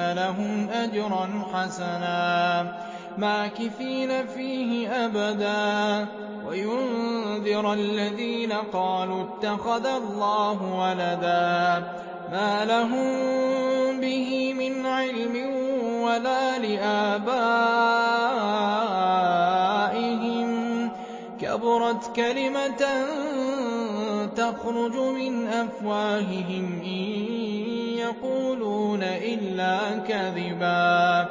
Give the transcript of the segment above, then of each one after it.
لهم أجرا حسنا. ماكثين فيه أبدا. وينذر الذين قالوا اتخذ الله ولدا. ما لهم به من علم ولا لآبائهم. كبرت كلمة تخرج من أفواههم إن يقولون إلا كذبا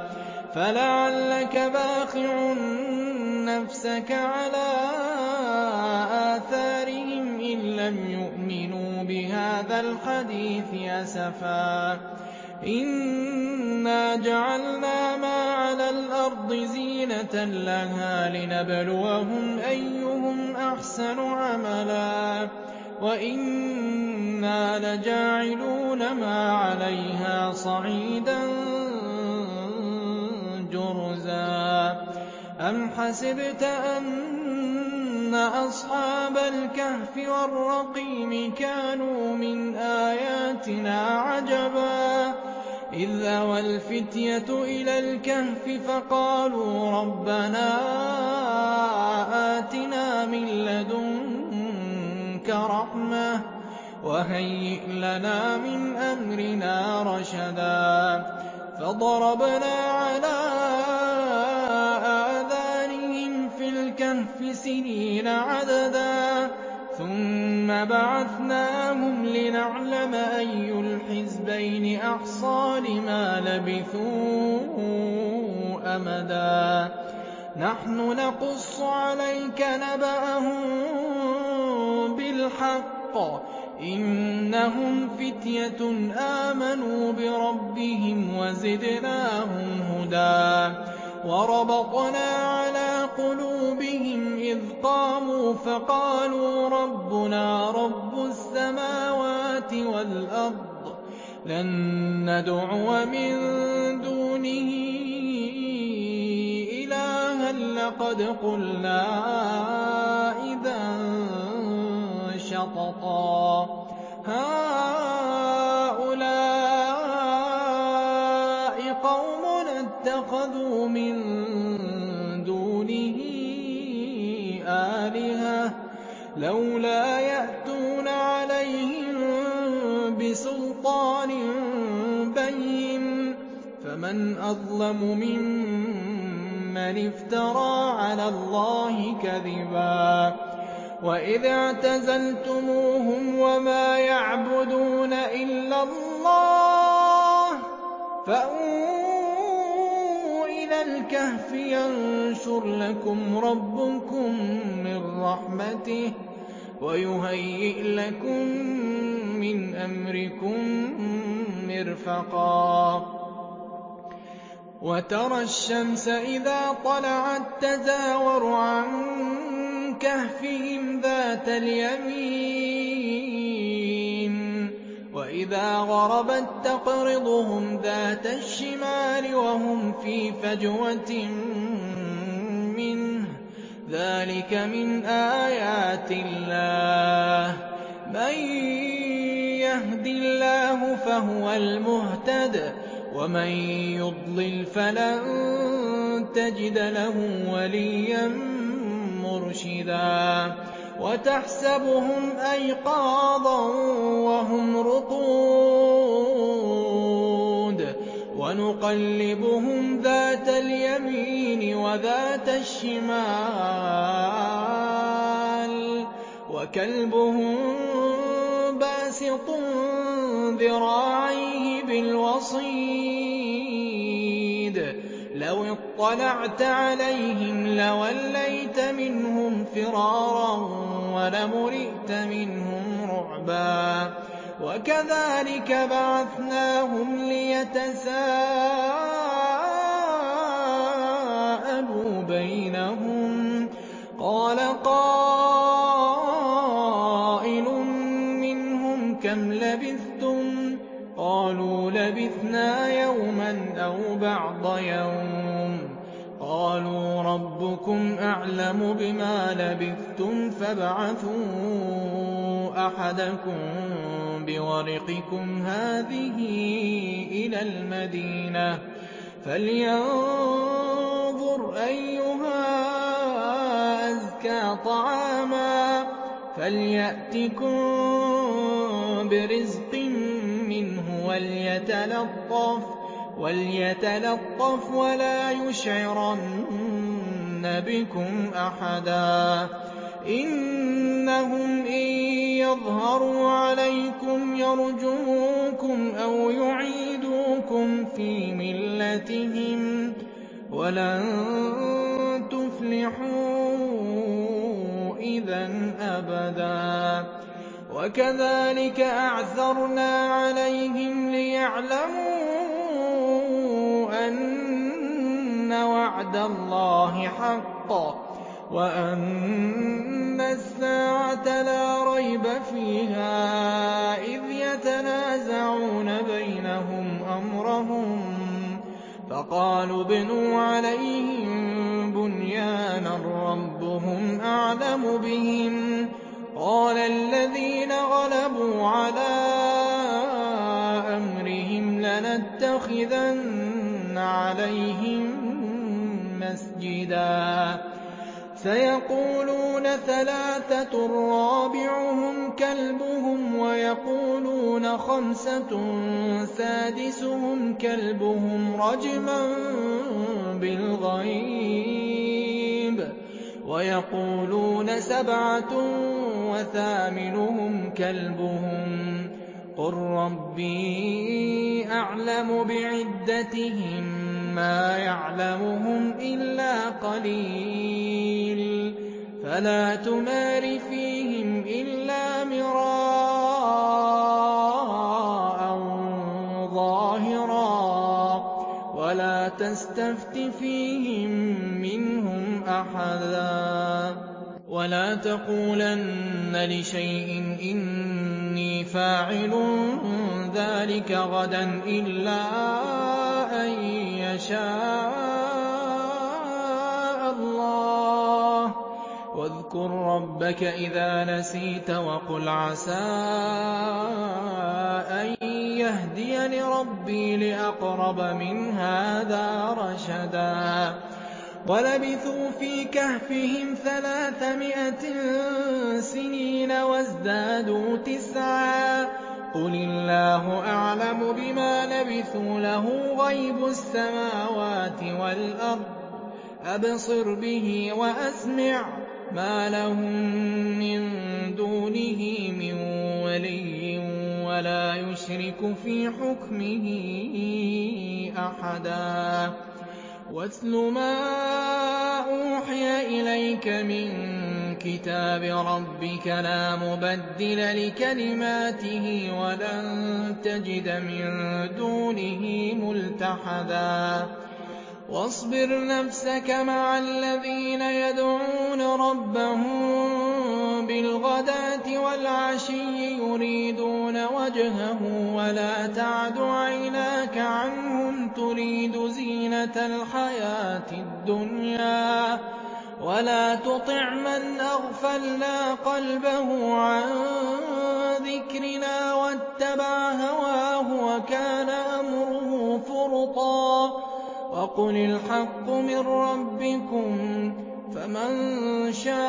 فلعلك باخع نفسك على آثارهم إن لم يؤمنوا بهذا الحديث أسفا إنا جعلنا ما على الأرض زينة لها لنبلوهم أيهم أحسن عملا وإنا لجاعلون ما عليها صعيدا جرزا أم حسبت أن أصحاب الكهف والرقيم كانوا من آياتنا عجبا إذ أوى الفتية إلى الكهف فقالوا ربنا وهيئ لنا من أمرنا رشدا فضربنا على آذانهم في الكهف سنين عددا ثم بعثناهم لنعلم أي الحزبين أحصى لما لبثوا أمدا. نحن نقص عليك نبأهم بالحق إنهم فتية آمنوا بربهم وزدناهم هدى وربطنا على قلوبهم إذ قاموا فقالوا ربنا رب السماوات والأرض لن ندعو من دونه إلها لقد قلنا إذا شططا. هؤلاء قوم اتخذوا من دونه آلهة. لولا يأتون عليهم بسلطان بين. فمن أظلم ممن افترى على الله كذبا. وإذ اعتزلتموهم وما يعبدون إلا الله فأووا إلى الكهف ينشر لكم ربكم من رحمته ويهيئ لكم من أمركم مرفقا وترى الشمس إذا طلعت تزاور عن كهفهم ذات اليمين وإذا غربت تقرضهم ذات الشمال وهم في فجوة منه. ذلك من آيات الله. من يهد الله فهو المهتد ومن يضلل فلن تجد له وليا مرشدا وتحسبهم أيقاظا وهم رقود ونقلبهم ذات اليمين وذات الشمال وكلبهم باسط ذراعيه بالوصيد لو اطلعت عليهم لوليت منهم فرارا ولملئت منهم رعبا وَكَذَٰلِكَ بَعَثْنَاهُمْ لِيَتَسَاءَلُوا بَيْنَهُمْ ۚ قَالَ قَائِلٌ مِّنْهُمْ كَمْ لَبِثْتُمْ ۖ قَالُوا لَبِثْنَا يَوْمًا أَوْ بَعْضَ يَوْمٍ ۖ قَالُوا رَبُّكُمْ أَعْلَمُ بِمَا لَبِثْتُمْ فَابْعَثُوا أَحَدَكُم بِوَرِقِكُمْ هَٰذِهِ إِلَى الْمَدِينَةِ فَلْيَنظُرْ أَيُّهَا أَزْكَىٰ طَعَامًا فَلْيَأْتِكُم بِرِزْقٍ مِّنْهُ وَلْيَتَلَطَّفْ وَلَا يُشْعِرَنَّ بِكُمْ أَحَدًا إِنَّهُمْ إِن يَظْهَرُوا عَلَيْكُمْ يَرْجُمُوكُمْ أَوْ يُعِيدُوكُمْ فِي مِلَّتِهِمْ وَلَن تُفْلِحُوا إِذًا أَبَدًا وَكَذَٰلِكَ أَعْثَرْنَا عَلَيْهِمْ لِيَعْلَمُوا أَنَّ وَعْدَ اللَّهِ حَقٌّ وَأَنَّ السَّاعَةَ لَا رَيْبَ فِيهَا إِذْ يَتَنَازَعُونَ بَيْنَهُمْ أَمْرَهُم فَقَالُوا ابْنُوا عَلَيْهِم بُنْيَانًا رَّبُّهُمْ أَعْلَمُ بِهِمْ ۚ قَالَ الَّذِينَ غَلَبُوا عَلَىٰ أَمْرِهِمْ لَنَتَّخِذَنَّ عَلَيْهِم مَّسْجِدًا. سَيَقُولُونَ ثَلَاثَةٌ رَّابِعُهُمْ كَلْبُهُمْ وَيَقُولُونَ خَمْسَةٌ سَادِسُهُمْ كَلْبُهُمْ رَجْمًا بِالْغَيْبِ ۖ. وَيَقُولُونَ سَبْعَةٌ وَثَامِنُهُمْ كَلْبُهُمْ ۚ. قُل رَّبِّي أَعْلَمُ بِعِدَّتِهِم مَّا يَعْلَمُهُمْ إِلَّا قَلِيلٌ فَلَا تُمَارِ فِيهِمْ إِلَّا مِرَاءً ظَاهِرًا وَلَا تَسْتَفْتِ فِيهِم مِّنْهُمْ أَحَدًا وَلَا تَقُولَنَّ لِشَيْءٍ إِنِّي فَاعِلٌ ذَٰلِكَ غَدًا إِلَّا أَن يَشَاءَ اللَّهُ ۚ. وَاذْكُر رَّبَّكَ إِذَا نَسِيتَ وَقُلْ عَسَىٰ أَن يَهْدِيَنِ رَبِّي لِأَقْرَبَ مِنْ هَٰذَا رَشَدًا. وَلَبِثُوا فِي كَهْفِهِمْ ثَلَاثَمِائَةٍ سِنِينَ وَازْدَادُوا تِسْعًا. قُلِ اللَّهُ أَعْلَمُ بِمَا لَبِثُوا لَهُ غَيْبُ السَّمَاوَاتِ وَالْأَرْضِ ۖ أَبْصِرْ بِهِ وَأَسْمِعْ ۚ مَا لَهُم مِّن دُونِهِ مِن وَلِيٍّ وَلَا يُشْرِكُ فِي حُكْمِهِ أَحَدًا وَاتْلُ مَا أُوحِيَ إِلَيْكَ مِن كِتَابِ رَبِّكَ ۖ لَا مُبَدِّلَ لِكَلِمَاتِهِ وَلَن تَجِدَ مِن دُونِهِ مُلْتَحَدًا وَاصْبِرْ نَفْسَكَ مَعَ الَّذِينَ يَدْعُونَ رَبَّهُم بِالْغَدَاةِ وَالْعَشِيِّ يُرِيدُونَ وَجْهَهُ ۖ وَلَا تَعْدُ عَيْنَاكَ عَنْهُمْ تُرِيدُ زِينَةَ الْحَيَاةِ الدُّنْيَا ۖ وَلَا تُطِعْ مَنْ أَغْفَلْنَا قَلْبَهُ عَن ذِكْرِنَا وَاتَّبَعَ هَوَاهُ وَكَانَ أَمْرُهُ فُرُطًا وَقُلِ الْحَقُّ مِن رَّبِّكُمْ ۖ فَمَن شَاءَ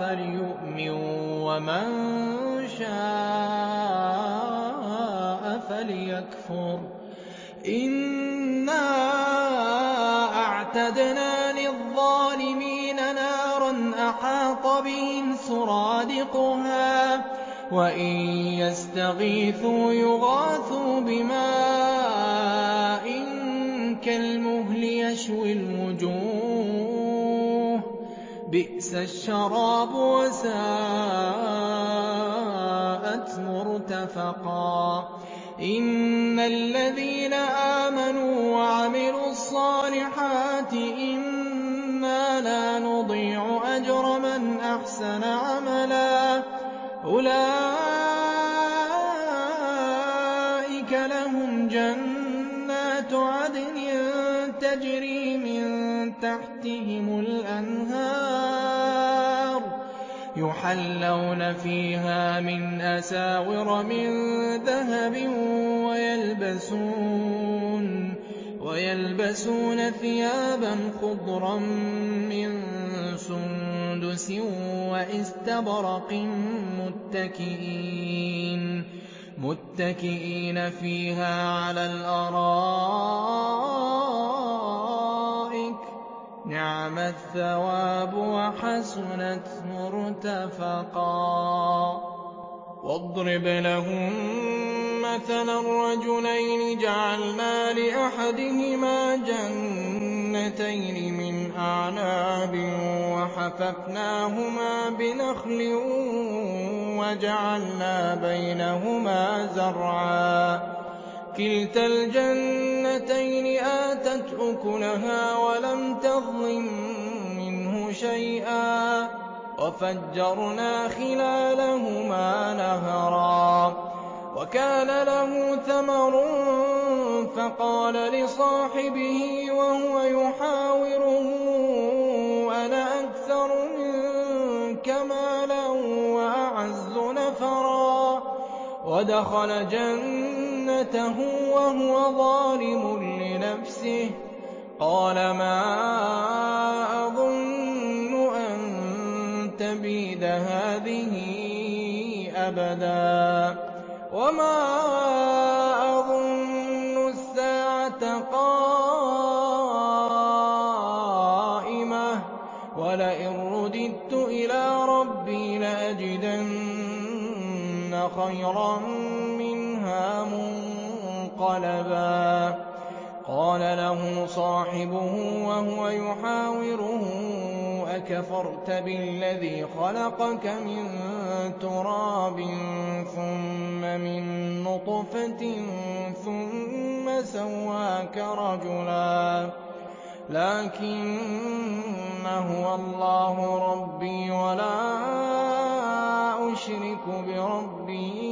فَلْيُؤْمِن وَمَن شَاءَ فَلْيَكْفُرْ ۚ إِنَّا أَعْتَدْنَا لِلظَّالِمِينَ نَارًا أَحَاطَ بِهِمْ سُرَادِقُهَا ۚ وَإِن يَسْتَغِيثُوا يُغَاثُوا بِمَاءٍ كَالْمُهْلِ يَشْوِي الْوُجُوهَ بِئْسَ الشَّرَابُ وَسَاءَتْ مُرْتَفَقًا الصَّالِحَاتِ إِنَّا لَا نُضِيعُ أَجْرَ مَنْ أَحْسَنَ عَمَلًا. أُولَٰئِكَ لَهُمْ جَنَّاتُ عَدْنٍ تَجْرِي مِن تَحْتِهِمُ الْأَنْهَارُ. يُحَلَّوْنَ فِيهَا مِنْ أَسَاوِرَ مِن ذَهَبٍ وَيَلْبَسُونَ ثِيَابًا خُضْرًا مِّن سُندُسٍ وَإِسْتَبْرَقٍ مُّتَّكِئِينَ فِيهَا عَلَى الْأَرَائِكِ ۚ. نِعْمَ الثَّوَابُ وَحَسُنَتْ مُرْتَفَقًا. وَاضْرِبْ لَهُم مَّثَلًا رَّجُلَيْنِ جَعَلْنَا لِأَحَدِهِمَا جَنَّتَيْنِ مِنْ أَعْنَابٍ وَحَفَفْنَاهُمَا بِنَخْلٍ وَجَعَلْنَا بَيْنَهُمَا زَرْعًا. كِلْتَا الْجَنَّتَيْنِ آتَتْ أُكُلَهَا وَلَمْ تَظْلِم مِّنْهُ شَيْئًا ۚ. وَفَجَّرْنَا خِلَالَهُمَا نَهَرًا. وَكَانَ لَهُ ثَمَرٌ فَقَالَ لِصَاحِبِهِ وَهُوَ يُحَاوِرُهُ أَنَا أَكْثَرُ مِنكَ مَالًا وَأَعَزُّ نَفَرًا. وَدَخَلَ جَنَّتَهُ وَهُوَ ظَالِمٌ لِّنَفْسِهِ قَالَ مَا أَظُنُّ أَن تَبِيدَ هَٰذِهِ أَبَدًا. وَمَا أَظُنُّ السَّاعَةَ قَائِمَةً وَلَئِن رُّدِدتُّ إِلَىٰ رَبِّي لَأَجِدَنَّ خَيْرًا مِّنْهَا مُنقَلَبًا قَالَ لَهُ صَاحِبُهُ وَهُوَ يُحَاوِرُهُ أَكَفَرْتَ بِالَّذِي خَلَقَكَ مِن تُرَابٍ ثُمَّ مِن نُّطْفَةٍ ثُمَّ سَوَّاكَ رَجُلًا. لَّٰكِنَّ هُوَ اللَّهُ رَبِّي وَلَا أُشْرِكُ بِرَبِّي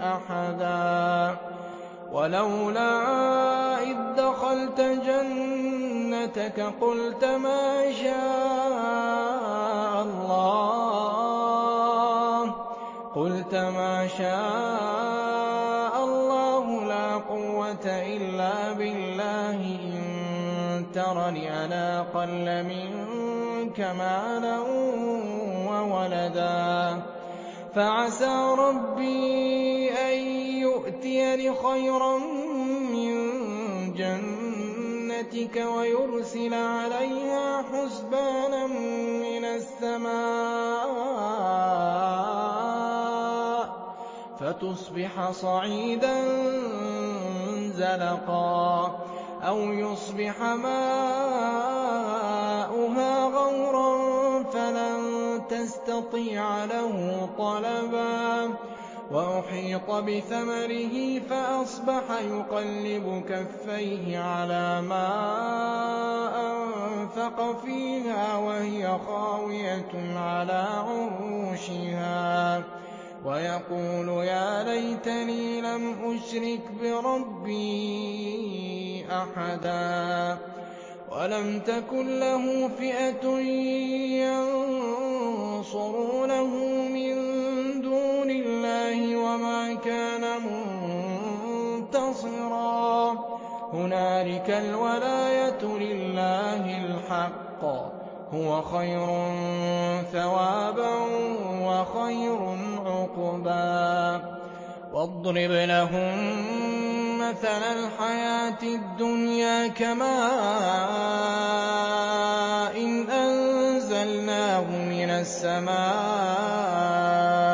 أَحَدًا. وَلَوْلَا إِذ دَّخَلْتَ جَنَّتَكَ قُلْتَ مَا شَاءَ اللَّهُ. لَا قُوَّةَ إِلَّا بِاللَّهِ. إِن تَرَنِ أَنَا أَقَلَّ مِنكَ مَالًا وَوَلَدًا. فَعَسَىٰ رَبِّي أَن يُؤْتِيَنِ خَيْرًا مِّن جَنَّتِكَ وَيُرْسِلَ عَلَيْهَا حُسْبَانًا مِّنَ السَّمَاءِ فَتُصْبِحَ صَعِيدًا زَلَقًا أَوْ يُصْبِحَ مَاؤُهَا غَوْرًا فَلَن تَسْتَطِيعَ لَهُ طَلَبًا وَأُحِيطَ بِثَمَرِهِ فَأَصْبَحَ يُقَلِّبُ كَفَّيْهِ عَلَىٰ مَا أَنفَقَ فِيهَا وَهِيَ خَاوِيَةٌ عَلَىٰ عُرُوشِهَا. وَيَقُولُ يَا لَيْتَنِي لَمْ أُشْرِكْ بِرَبِّي أَحَدًا. وَلَمْ تَكُن لَّهُ فِئَةٌ يَنصُرُونَهُ كَانَ مُنتَصِرًا. هُنَالِكَ الْوَلَايَةُ لِلَّهِ الْحَقِّ ۚ. هُوَ خَيْرٌ ثَوَابًا وَخَيْرٌ عُقْبًا. وَاضْرِبْ لَهُم مَّثَلَ الْحَيَاةِ الدُّنْيَا كَمَاءٍ أَنزَلْنَاهُ مِنَ السَّمَاءِ.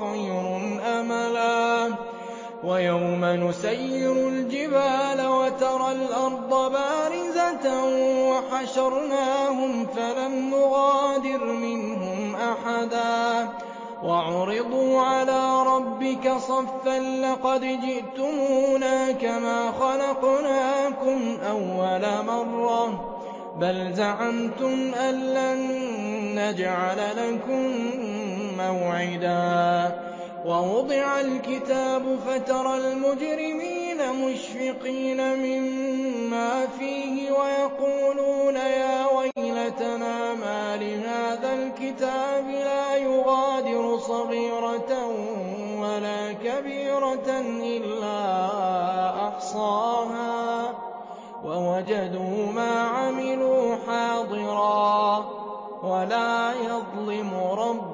وَخَيْرٌ أَمَلًا. وَيَوْمَ نُسَيِّرُ الْجِبَالَ وَتَرَى الْأَرْضَ بَارِزَةً وَحَشَرْنَاهُمْ فَلَمْ نُغَادِرْ مِنْهُمْ أَحَدًا. وَعُرِضُوا عَلَىٰ رَبِّكَ صَفًّا لَّقَدْ جِئْتُمُونَا كَمَا خَلَقْنَاكُمْ أَوَّلَ مَرَّةٍ. بَلْ زَعَمْتُمْ أَن لَّن نَّجْعَلَ لَكُم مَّوْعِدًا. وَوُضِعَ الْكِتَابُ فَتَرَى الْمُجْرِمِينَ مُشْفِقِينَ مِمَّا فِيهِ وَيَقُولُونَ يَا وَيْلَتَنَا مَالِ هَٰذَا الْكِتَابِ لَا يُغَادِرُ صَغِيرَةً وَلَا كَبِيرَةً إِلَّا أَحْصَاهَا. وَوَجَدُوا مَا عَمِلُوا حَاضِرًا. وَلَا يَظْلِمُ رَبُّكَ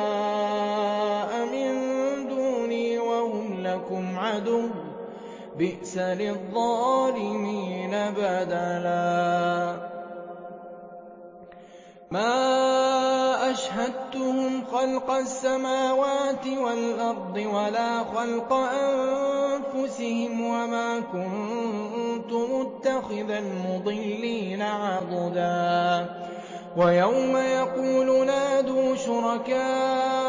لَكُمْ عَدُوٌّ ۚ بِئْسَ لِلظَّالِمِينَ بَدَلًا. مَا أَشْهَدتُّهُمْ خَلْقَ السَّمَاوَاتِ وَالْأَرْضِ وَلَا خَلْقَ أَنفُسِهِمْ وَمَا كُنتُ مُتَّخِذَ الْمُضِلِّينَ عَضُدًا. وَيَوْمَ يَقُولُ نَادُوا شُرَكَائِيَ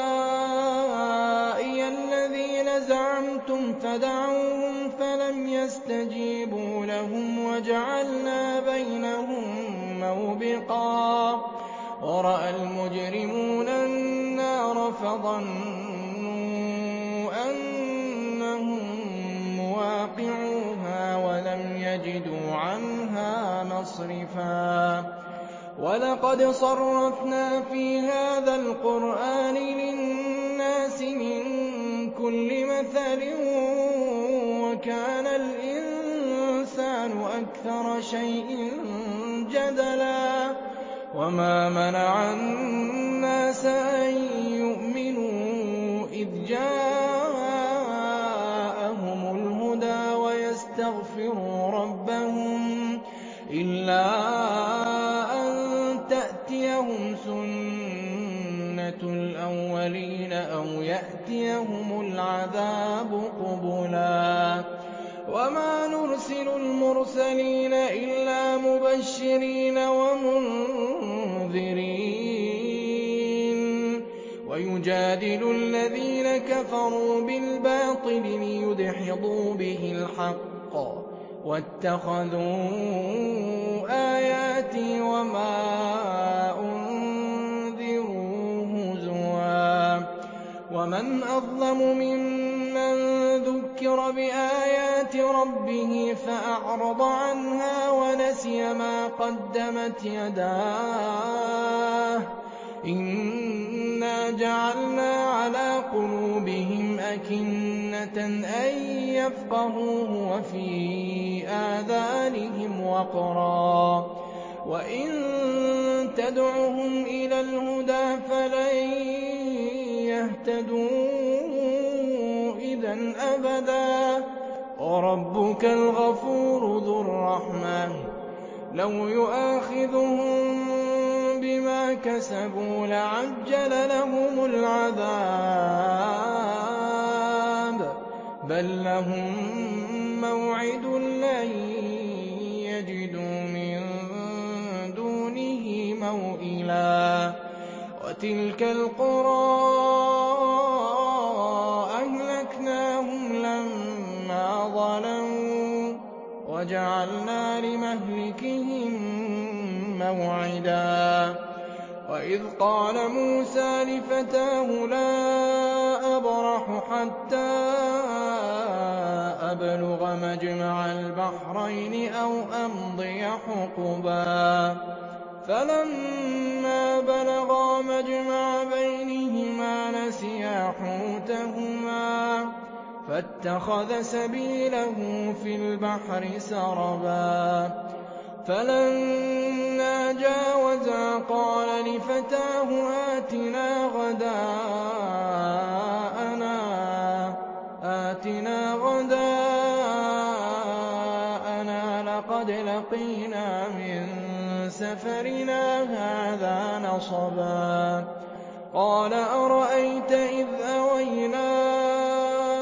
الَّذِينَ زَعَمْتُمْ فَدَعَوْهُمْ فَلَمْ يَسْتَجِيبُوا لَهُمْ وَجَعَلْنَا بَيْنَهُم مَّوْبِقًا. وَرَأَى الْمُجْرِمُونَ النَّارَ فَظَنُّوا أَنَّهُم مُّوَاقِعُوهَا وَلَمْ يَجِدُوا عَنْهَا مَصْرِفًا. وَلَقَدْ صَرَّفْنَا فِي هَٰذَا الْقُرْآنِ لِلنَّاسِ مِن كُلِّ مَثَلٍ وَكَانَ الْإِنسَانُ أَكْثَرَ شَيْءٍ جَدَلًا وَمَا مَنَعَ النَّاسَ أَن يُؤْمِنُوا إِذْ جَاءَهُمُ الْهُدَىٰ وَيَسْتَغْفِرُوا وَيُجَادِلُ الَّذِينَ كَفَرُوا بِالْبَاطِلِ لِيُدْحِضُوا بِهِ الْحَقَّ ۖ وَاتَّخَذُوا آيَاتِي وَمَا أُنذِرُوا هُزُوًا وَمَنْ أَظْلَمُ مِمَّن ذُكِّرَ بِآيَاتِ رَبِّهِ فَأَعْرَضَ عَنْهَا وَنَسِيَ مَا قَدَّمَتْ يَدَاهُ ۚ. جَعَلْنَا عَلَىٰ قُلُوبِهِمْ أَكِنَّةً أَن يَفْقَهُوهُ وَفِي آذَانِهِمْ وَقْرًا ۚ. وَإِن تَدْعُهُمْ إِلَى الْهُدَىٰ فَلَن يَهْتَدُوا إِذًا أَبَدًا ۚ. وَرَبُّكَ الْغَفُورُ ذُو الرَّحْمَةِ ۖ. لَوْ يُؤَاخِذُهُم بِمَا كَسَبُوا لَعَجَّلَ لَهُمُ الْعَذَابَ ۚ. بَل لَّهُم مَّوْعِدٌ لَّن يَجِدُوا مِن دُونِهِ مَوْئِلًا. وَتِلْكَ الْقُرَىٰ أَهْلَكْنَاهُمْ لَمَّا ظَلَمُوا ۖ. وَجَعَلْنَا لِمَهْلِكِهِم مَّوْعِدًا. وَإِذْ قَالَ مُوسَىٰ لِفَتَاهُ لَا أَبْرَحُ حَتَّىٰ أَبْلُغَ مَجْمَعَ الْبَحْرَيْنِ أَوْ أَمْضِيَ حُقُبًا. فَلَمَّا بَلَغَا مَجْمَعَ بَيْنِهِمَا نَسِيَا حُوتَهُمَا. فَاتَّخَذَ سَبِيلَهُ فِي الْبَحْرِ سَرَبًا. فَلَمَّا جَاوَزَا قَالَ لِفَتَاهُ آتِنَا غَدَاءَنَا لَقَدْ لَقِينَا مِن سَفَرِنَا هَٰذَا نَصَبًا. قَالَ أَرَأَيْتَ إِذْ أَوَيْنَا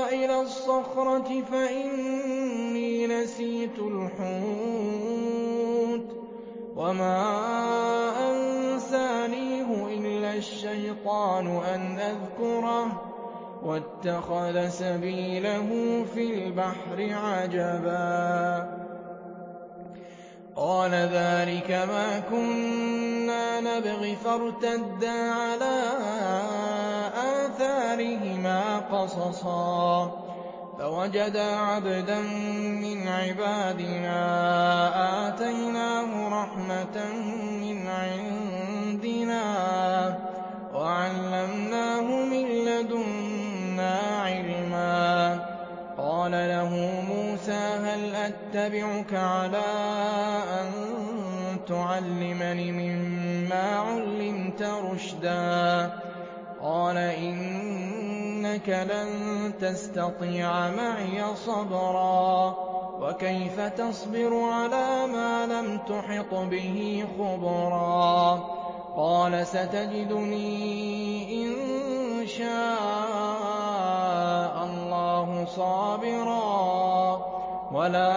إِلَى الصَّخْرَةِ فَإِنِّي نَسِيتُ الْحُوتَ. وَمَا أَنسَانِيهُ إِلَّا الشَّيْطَانُ أَنْ أَذْكُرَهُ ۚ وَاتَّخَذَ سَبِيلَهُ فِي الْبَحْرِ عَجَبًا قَالَ ذَٰلِكَ مَا كُنَّا نَبْغِ فَارْتَدَّا عَلَىٰ آثَارِهِمَا قَصَصًا فَوَجَدَا عَبْدًا مِّنْ عِبَادِنَا آتَيْنَاهُ رَحْمَةً مِّنْ عِندِنَا وَعَلَّمْنَاهُ مِن لَّدُنَّا عِلْمًا. قَالَ لَهُ مُوسَىٰ هَلْ أَتَّبِعُكَ عَلَىٰ أَن تُعَلِّمَنِ مِمَّا عُلِّمْتَ رُشْدًا؟ قَالَ إِنَّكَ لَن تَسْتَطِيعَ مَعِيَ صَبْرًا وَكَيْفَ تَصْبِرُ عَلَىٰ مَا لَمْ تُحِطْ بِهِ خُبْرًا قَالَ سَتَجِدُنِي إِن شَاءَ اللَّهُ صَابِرًا وَلَا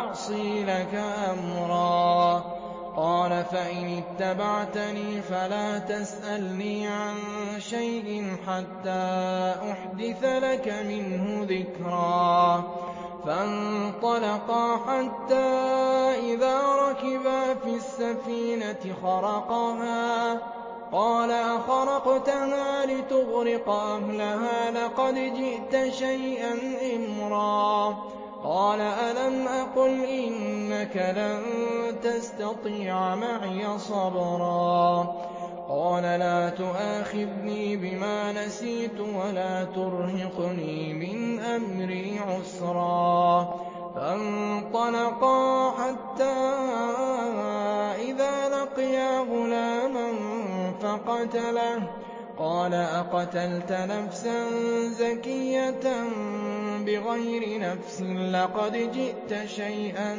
أَعْصِي لَكَ أَمْرًا قَالَ فَإِنِ اتَّبَعْتَنِي فَلَا تَسْأَلْنِي عَن شَيْءٍ حَتَّىٰ أُحْدِثَ لَكَ مِنْهُ ذِكْرًا. فَانطَلَقَا حَتَّىٰ إِذَا رَكِبَا فِي السَّفِينَةِ خَرَقَهَا. قَالَ أَخَرَقْتَهَا لِتُغْرِقَ أَهْلَهَا لَقَدْ جِئْتَ شَيْئًا إِمْرًا. قَالَ أَلَمْ أَقُلْ إِنَّكَ لَن تَسْتَطِيعَ مَعِيَ صَبْرًا. قَالَ لَا تُؤَاخِذْنِي بِمَا نَسِيتُ وَلَا تُرْهِقْنِي مِنْ أَمْرِي عُسْرًا. فَانطَلَقَا حَتَّىٰ إِذَا لَقِيَا غُلَامًا فَقَتَلَهُ. قَالَ أَقَتَلْتَ نَفْسًا زَكِيَّةً بِغَيْرِ نَفْسٍ لَّقَدْ جِئْتَ شَيْئًا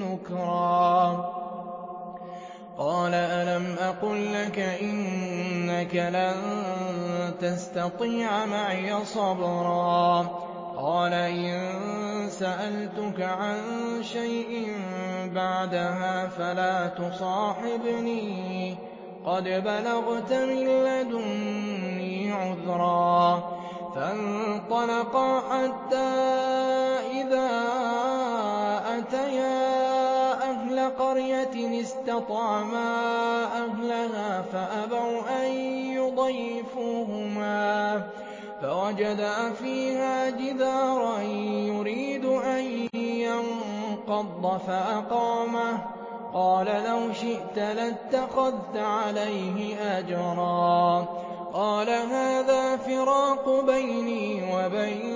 نُّكْرًا. قَالَ أَلَمْ أَقُل لَّكَ إِنَّكَ لَن تَسْتَطِيعَ مَعِيَ صَبْرًا قَالَ إِن سَأَلْتُكَ عَن شَيْءٍ بَعْدَهَا فَلَا تُصَاحِبْنِي ۖ قَدْ بَلَغْتَ مِن لَّدُنِّي عُذْرًا فَانطَلَقَا حَتَّىٰ إِذَا أَتَيَا قَرْيَةٍ اسْتَطْعَمَا أَهْلَهَا فَأَبَوْا أَن يُضَيِّفُوهُمَا. فَوَجَدَا فِيهَا جِدَارًا يُرِيدُ أَن يَنقَضَّ فَأَقَامَهُ. قَالَ لَوْ شِئْتَ لَاتَّخَذْتَ عَلَيْهِ أَجْرًا. قَالَ هَٰذَا فِرَاقُ بَيْنِي وَبَيْنِكَ ۚ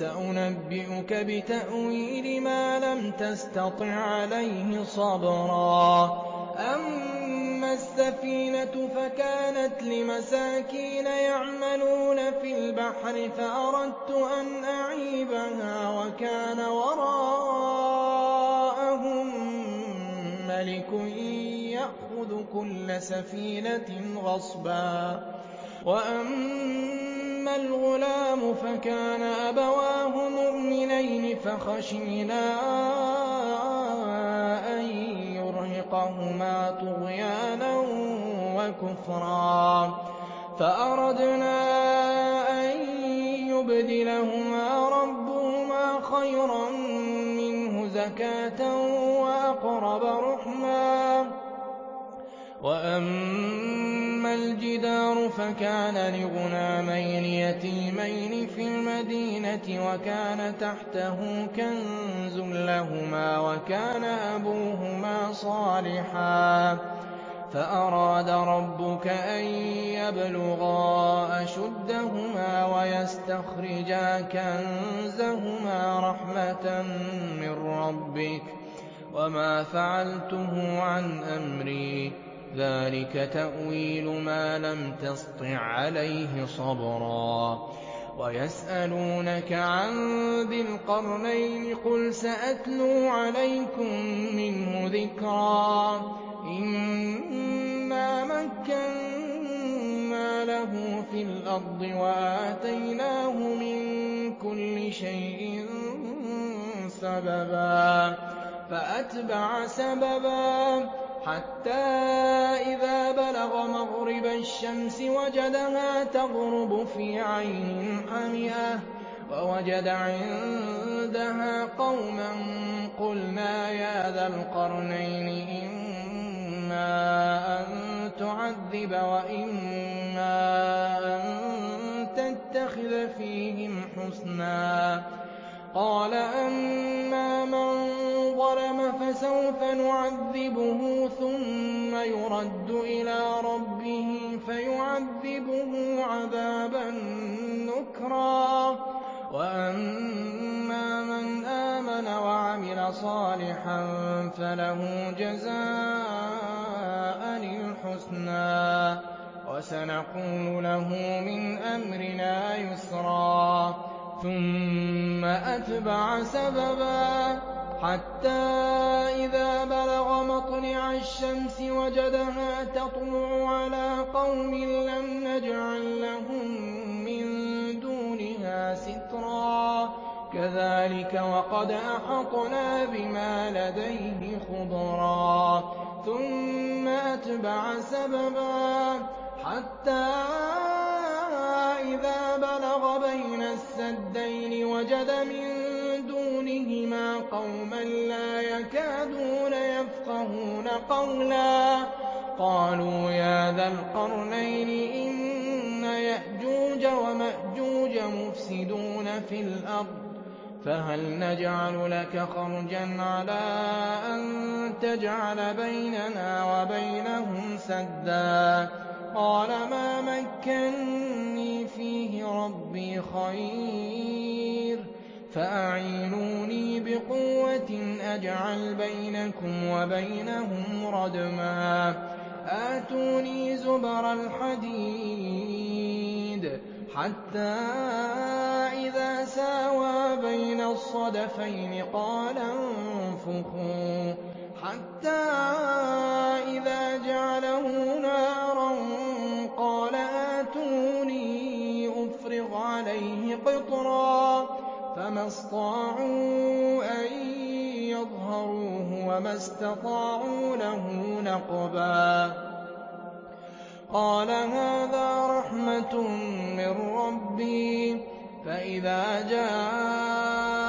سَأُنَبِّئُكَ بِتَأْوِيلِ مَا لَمْ تَسْتَطِع عَّلَيْهِ صَبْرًا. أَمَّا السَّفِينَةُ فَكَانَتْ لِمَسَاكِينَ يَعْمَلُونَ فِي الْبَحْرِ فَأَرَدتُّ أَنْ أَعِيبَهَا وَكَانَ وَرَاءَهُم مَّلِكٌ يَأْخُذُ كُلَّ سَفِينَةٍ غَصْبًا. وَأَمَّا الْغُلَامُ فَكَانَ أَبَوَاهُ مُؤْمِنَيْنِ فَخَشِينَا أَن يُرْهِقَهُمَا طُغْيَانًا وَكُفْرًا. فَأَرَدْنَا أَن يُبْدِلَهُمَا رَبُّهُمَا خَيْرًا مِّنْهُ زَكَاةً وَأَقْرَبَ رُحْمًا. وَأَمَّا الْجِدَارُ فَكَانَ لِغُلَامَيْنِ يَتِيمَيْنِ فِي الْمَدِينَةِ وَكَانَ تَحْتَهُ كَنزٌ لَّهُمَا وَكَانَ أَبُوهُمَا صَالِحًا. فَأَرَادَ رَبُّكَ أَن يَبْلُغَا أَشُدَّهُمَا وَيَسْتَخْرِجَا كَنزَهُمَا رَحْمَةً مِّن رَّبِّكَ ۚ. وَمَا فَعَلْتُهُ عَنْ أَمْرِي ۚ. ذَٰلِكَ تَأْوِيلُ مَا لَمْ تَسْطِع عَّلَيْهِ صَبْرًا. وَيَسْأَلُونَكَ عَن ذِي الْقَرْنَيْنِ ۖ قُلْ سَأَتْلُو عَلَيْكُم مِّنْهُ ذِكْرًا. إِنَّا مَكَّنَّا لَهُ فِي الْأَرْضِ وَآتَيْنَاهُ مِن كُلِّ شَيْءٍ سَبَبًا فَأَتْبَعَ سَبَبًا حَتَّىٰ إِذَا بَلَغَ مَغْرِبَ الشَّمْسِ وَجَدَهَا تَغْرُبُ فِي عَيْنٍ حَمِئَةٍ وَوَجَدَ عِندَهَا قَوْمًا قُلْنَا يَا ذَا الْقَرْنَيْنِ إِمَّا أَن تُعَذِّبَ وَإِمَّا أَن تَتَّخِذَ فِيهِمْ حُسْنًا. قَالَ أَمَّا مَن ظَلَمَ فَسَوْفَ نُعَذِّبُهُ ثُمَّ يُرَدُّ إِلَىٰ رَبِّهِ فَيُعَذِّبُهُ عَذَابًا نُّكْرًا وَأَمَّا مَنْ آمَنَ وَعَمِلَ صَالِحًا فَلَهُ جَزَاءً الْحُسْنَىٰ ۖ وَسَنَقُولُ لَهُ مِنْ أَمْرِنَا يُسْرًا ثُمَّ أَتْبَعَ سَبَبًا حَتَّىٰ إِذَا بَلَغَ مَطْلِعَ الشَّمْسِ وَجَدَهَا تَطْلُعُ عَلَىٰ قَوْمٍ لَّمْ نَجْعَل لَّهُم مِّن دُونِهَا سِتْرًا. كَذَٰلِكَ وَقَدْ أَحَطْنَا بِمَا لَدَيْهِ خُبْرًا ثُمَّ أَتْبَعَ سَبَبًا حَتَّىٰ بَيْنَ السَّدَّيْنِ وَجَدَ مِن دُونِهِمَا قَوْمًا لَّا يَكَادُونَ يَفْقَهُونَ قَوْلًا. قَالُوا يَا ذَا الْقَرْنَيْنِ إِنَّ يَأْجُوجَ وَمَأْجُوجَ مُفْسِدُونَ فِي الْأَرْضِ فَهَلْ نَجْعَلُ لَكَ خَرْجًا عَلَىٰ أَن تَجْعَلَ بَيْنَنَا وَبَيْنَهُمْ سَدًّا؟ قَالَ مَا فِيهِ رَبِّي خَيْرٌ. فَأَعِينُونِي بِقُوَّةٍ أَجْعَلْ بَيْنَكُمْ وَبَيْنَهُمْ رَدْمًا. آتُونِي زُبَرَ الْحَدِيدِ. حَتَّىٰ إِذَا سَاوَىٰ بَيْنَ الصَّدَفَيْنِ قَالَ انفُخُوا. حَتَّىٰ إِذَا جَعَلَهُ نَارًا قِطْرًا فَمَا اسْطَاعُوا أَن يَظْهَرُوهُ وَمَا اسْتَطَاعُوا لَهُ نَقْبًا قَالَ هَٰذَا رَحْمَةٌ مِّن رَّبِّي ۖ فَإِذَا جَاءَ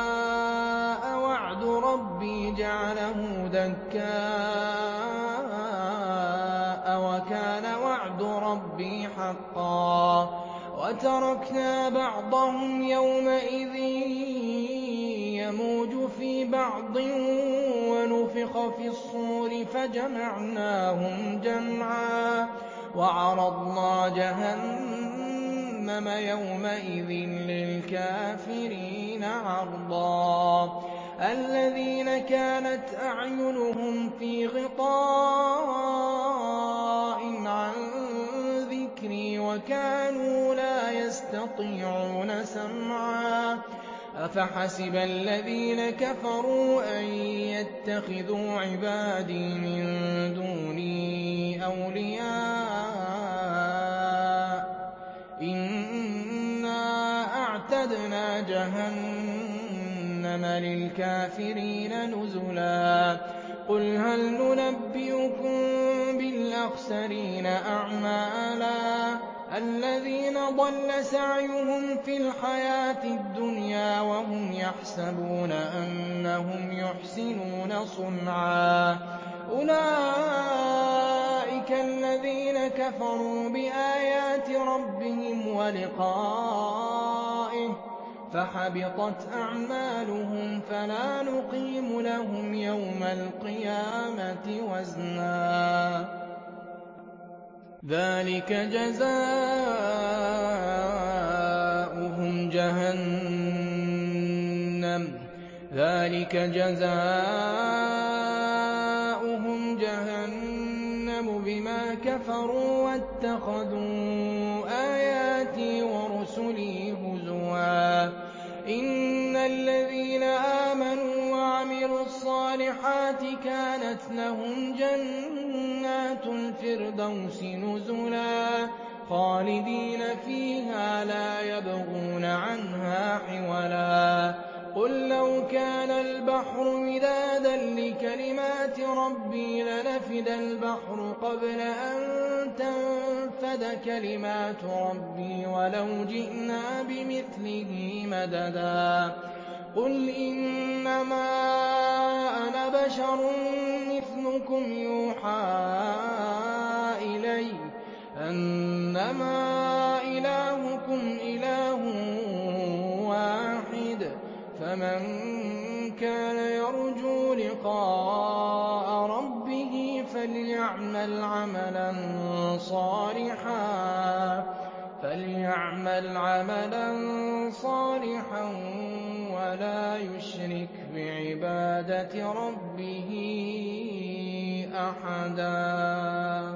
وَعْدُ رَبِّي جَعَلَهُ دَكَّاءَ ۖ وَكَانَ وَعْدُ رَبِّي حَقًّا وَتَرَكْنَا بَعْضَهُمْ يَوْمَئِذٍ يَمُوجُ فِي بَعْضٍ وَنُفِخَ فِي الصُّورِ فَجَمَعْنَاهُمْ جَمْعًا وَعَرَضْنَا جَهَنَّمَ يَوْمَئِذٍ لِّلْكَافِرِينَ عَرْضًا. الَّذِينَ كَانَتْ أَعْيُنُهُمْ فِي غِطَاءٍ وَكَانُوا لَا يَسْتَطِيعُونَ سَمْعًا. أَفَحَسِبَ الَّذِينَ كَفَرُوا أَن يَتَّخِذُوا عِبَادِي مِن دُونِي أَوْلِيَاءَ ۚ؟ إِنَّا أَعْتَدْنَا جَهَنَّمَ لِلْكَافِرِينَ نُزُلًا. قُلْ هَلْ نُنَبِّئُكُم بِالْأَخْسَرِينَ أَعْمَالًا؟ الَّذِينَ ضَلَّ سَعْيُهُمْ فِي الْحَيَاةِ الدُّنْيَا وَهُمْ يَحْسَبُونَ أَنَّهُمْ يُحْسِنُونَ صُنْعًا. أُولَٰئِكَ كَفَرُوا بِآيَاتِ رَبِّهِمْ وَلِقَائِهِ فَحَبِطَتْ أَعْمَالُهُمْ فَلَا نُقِيمُ لَهُمْ يَوْمَ الْقِيَامَةِ وَزْنًا. ذَٰلِكَ جَزَاؤُهُمْ جَهَنَّمُ. بِمَا كَفَرُوا وَاتَّخَذُوا آيَاتِي وَرُسُلِي هُزُوًا ۚ. إِنَّ الَّذِينَ آمَنُوا وَعَمِلُوا الصَّالِحَاتِ كَانَتْ لَهُمْ جَنَّاتُ الْفِرْدَوْسِ نُزُلًا خَالِدِينَ فِيهَا لَا يَبْغُونَ عَنْهَا حِوَلًا. قُل لَّوْ كَانَ الْبَحْرُ مِدَادًا لِّكَلِمَاتِ رَبِّي لَنَفِدَ الْبَحْرُ قَبْلَ أَن تَنفَدَ كَلِمَاتُ رَبِّي وَلَوْ جِئْنَا بِمِثْلِهِ مَدَدًا. قُلْ إِنَّمَا أَنَا بَشَرٌ مِّثْلُكُمْ يُوحَىٰ إِلَيَّ أَنَّمَا إِلَٰهُكُمْ إِلَٰهٌ وَاحِدٌ ۖ فَمَن كَانَ يَرْجُو لِقَاءَ رَبِّهِ فَلْيَعْمَلْ عَمَلًا صَالِحًا وَلَا يُشْرِكْ بِعِبَادَةِ رَبِّهِ. أحدا.